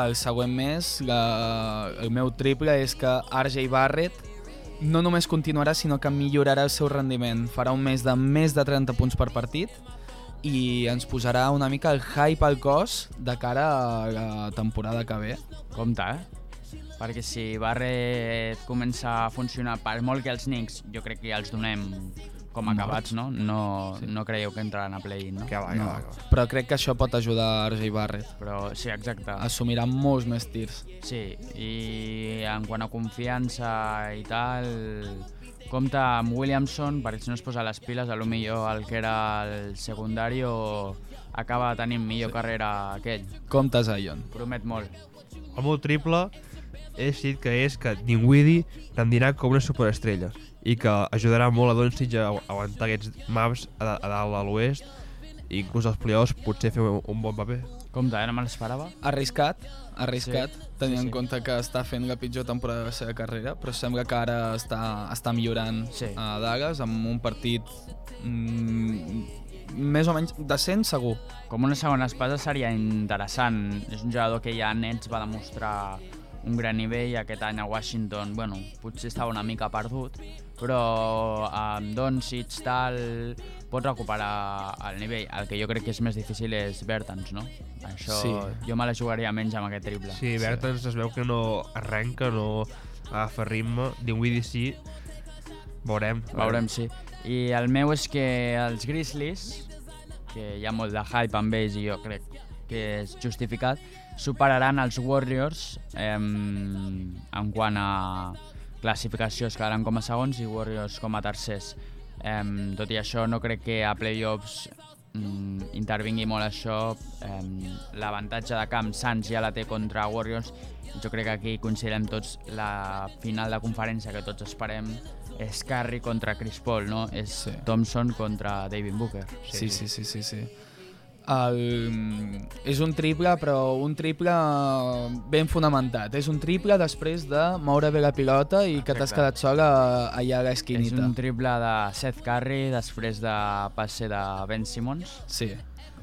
[SPEAKER 2] El següent mes, la, el meu triple és que RJ Barrett no només continuarà, sinó que millorarà el seu rendiment. Farà un mes de més de 30 punts per partit i ens posarà una mica el hype al cos de cara a la temporada que ve.
[SPEAKER 1] Compte, eh? Perquè si Barret comença a funcionar, per molt que els Knicks jo crec que ja els donem com acabats, no? No, sí. no creieu que entraran a play-in, no?
[SPEAKER 3] Que va, que
[SPEAKER 2] No,
[SPEAKER 3] va, que va.
[SPEAKER 2] però crec que això pot ajudar RJ Barrett.
[SPEAKER 1] Però sí, exacte.
[SPEAKER 2] Assumirà molts més tirs.
[SPEAKER 1] Sí, i en quant a confiança i tal, compte amb Williamson, perquè si no es posa les piles, a lo millor el que era el secundari o acaba tenint millor sí. carrera aquell.
[SPEAKER 2] Compte Zion.
[SPEAKER 1] Promet molt.
[SPEAKER 3] El meu triple he decidit que és que Dinwiddie rendirà com una superestrella i que ajudarà molt a Doncic a aguantar aquests maps a, a dalt a l'oest i inclús als playoffs potser fer un, un bon paper.
[SPEAKER 1] Compte, eh? no me l'esperava.
[SPEAKER 2] Arriscat, arriscat,
[SPEAKER 1] Sí,
[SPEAKER 2] tenint
[SPEAKER 1] sí,
[SPEAKER 2] en
[SPEAKER 1] sí.
[SPEAKER 2] compte que està fent la pitjor temporada de la seva carrera, però sembla que ara està, està millorant
[SPEAKER 1] Sí.
[SPEAKER 2] a Dallas amb un partit mm, més o menys decent, segur.
[SPEAKER 1] Com una segona espasa seria interessant. És un jugador que ja Nets va demostrar un gran nivell. Aquest any a Washington, bueno, potser estava una mica perdut, però amb Doncic tal pot recuperar el nivell. El que jo crec que és més difícil és Bertans, no? Això
[SPEAKER 2] Sí.
[SPEAKER 1] jo me la jugaria menys amb aquest triple.
[SPEAKER 3] Sí, Bertans es veu que no arrenca, no agafa ritme. Dinwiddie sí. Veurem.
[SPEAKER 1] Veurem, sí. I el meu és que els Grizzlies, que hi ha molt de hype amb ells i jo crec que és justificat, superaran els Warriors eh, en quant a classificació, es quedaran com a segons i Warriors com a tercers. Eh, tot i això, no crec que a playoffs mm, intervingui molt això. Eh, L'avantatge de camp Suns ja la té contra Warriors. Jo crec que aquí coincidirem tots la final de conferència que tots esperem és Curry contra Chris Paul, no? És
[SPEAKER 2] Sí.
[SPEAKER 1] Thompson contra David Booker.
[SPEAKER 2] Sí, sí, sí, sí, sí. El, és un triple, però un triple ben fonamentat. És un triple després de moure bé la pilota i que t'has quedat sol a, allà a
[SPEAKER 1] És
[SPEAKER 2] l'esquinita.
[SPEAKER 1] un triple de Seth Curry després de passe de Ben Simmons.
[SPEAKER 2] Sí,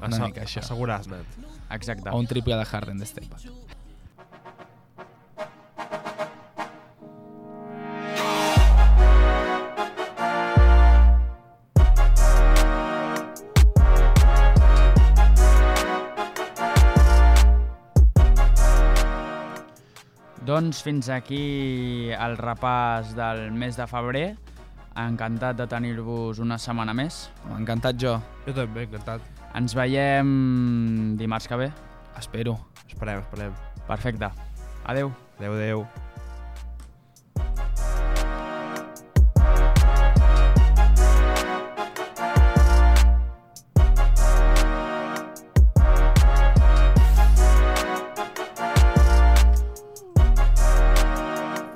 [SPEAKER 2] una
[SPEAKER 3] Assa
[SPEAKER 2] mica això.
[SPEAKER 3] Assegurar, net.
[SPEAKER 1] Exacte.
[SPEAKER 2] O un triple de Harden de step back.
[SPEAKER 1] Doncs fins aquí el repàs del mes de febrer. Encantat de tenir-vos una setmana més.
[SPEAKER 2] M'ha encantat jo.
[SPEAKER 3] Jo també, encantat.
[SPEAKER 1] Ens veiem dimarts que ve.
[SPEAKER 2] Espero.
[SPEAKER 3] Esperem, esperem.
[SPEAKER 1] Perfecte. Adeu.
[SPEAKER 3] Adéu, adéu.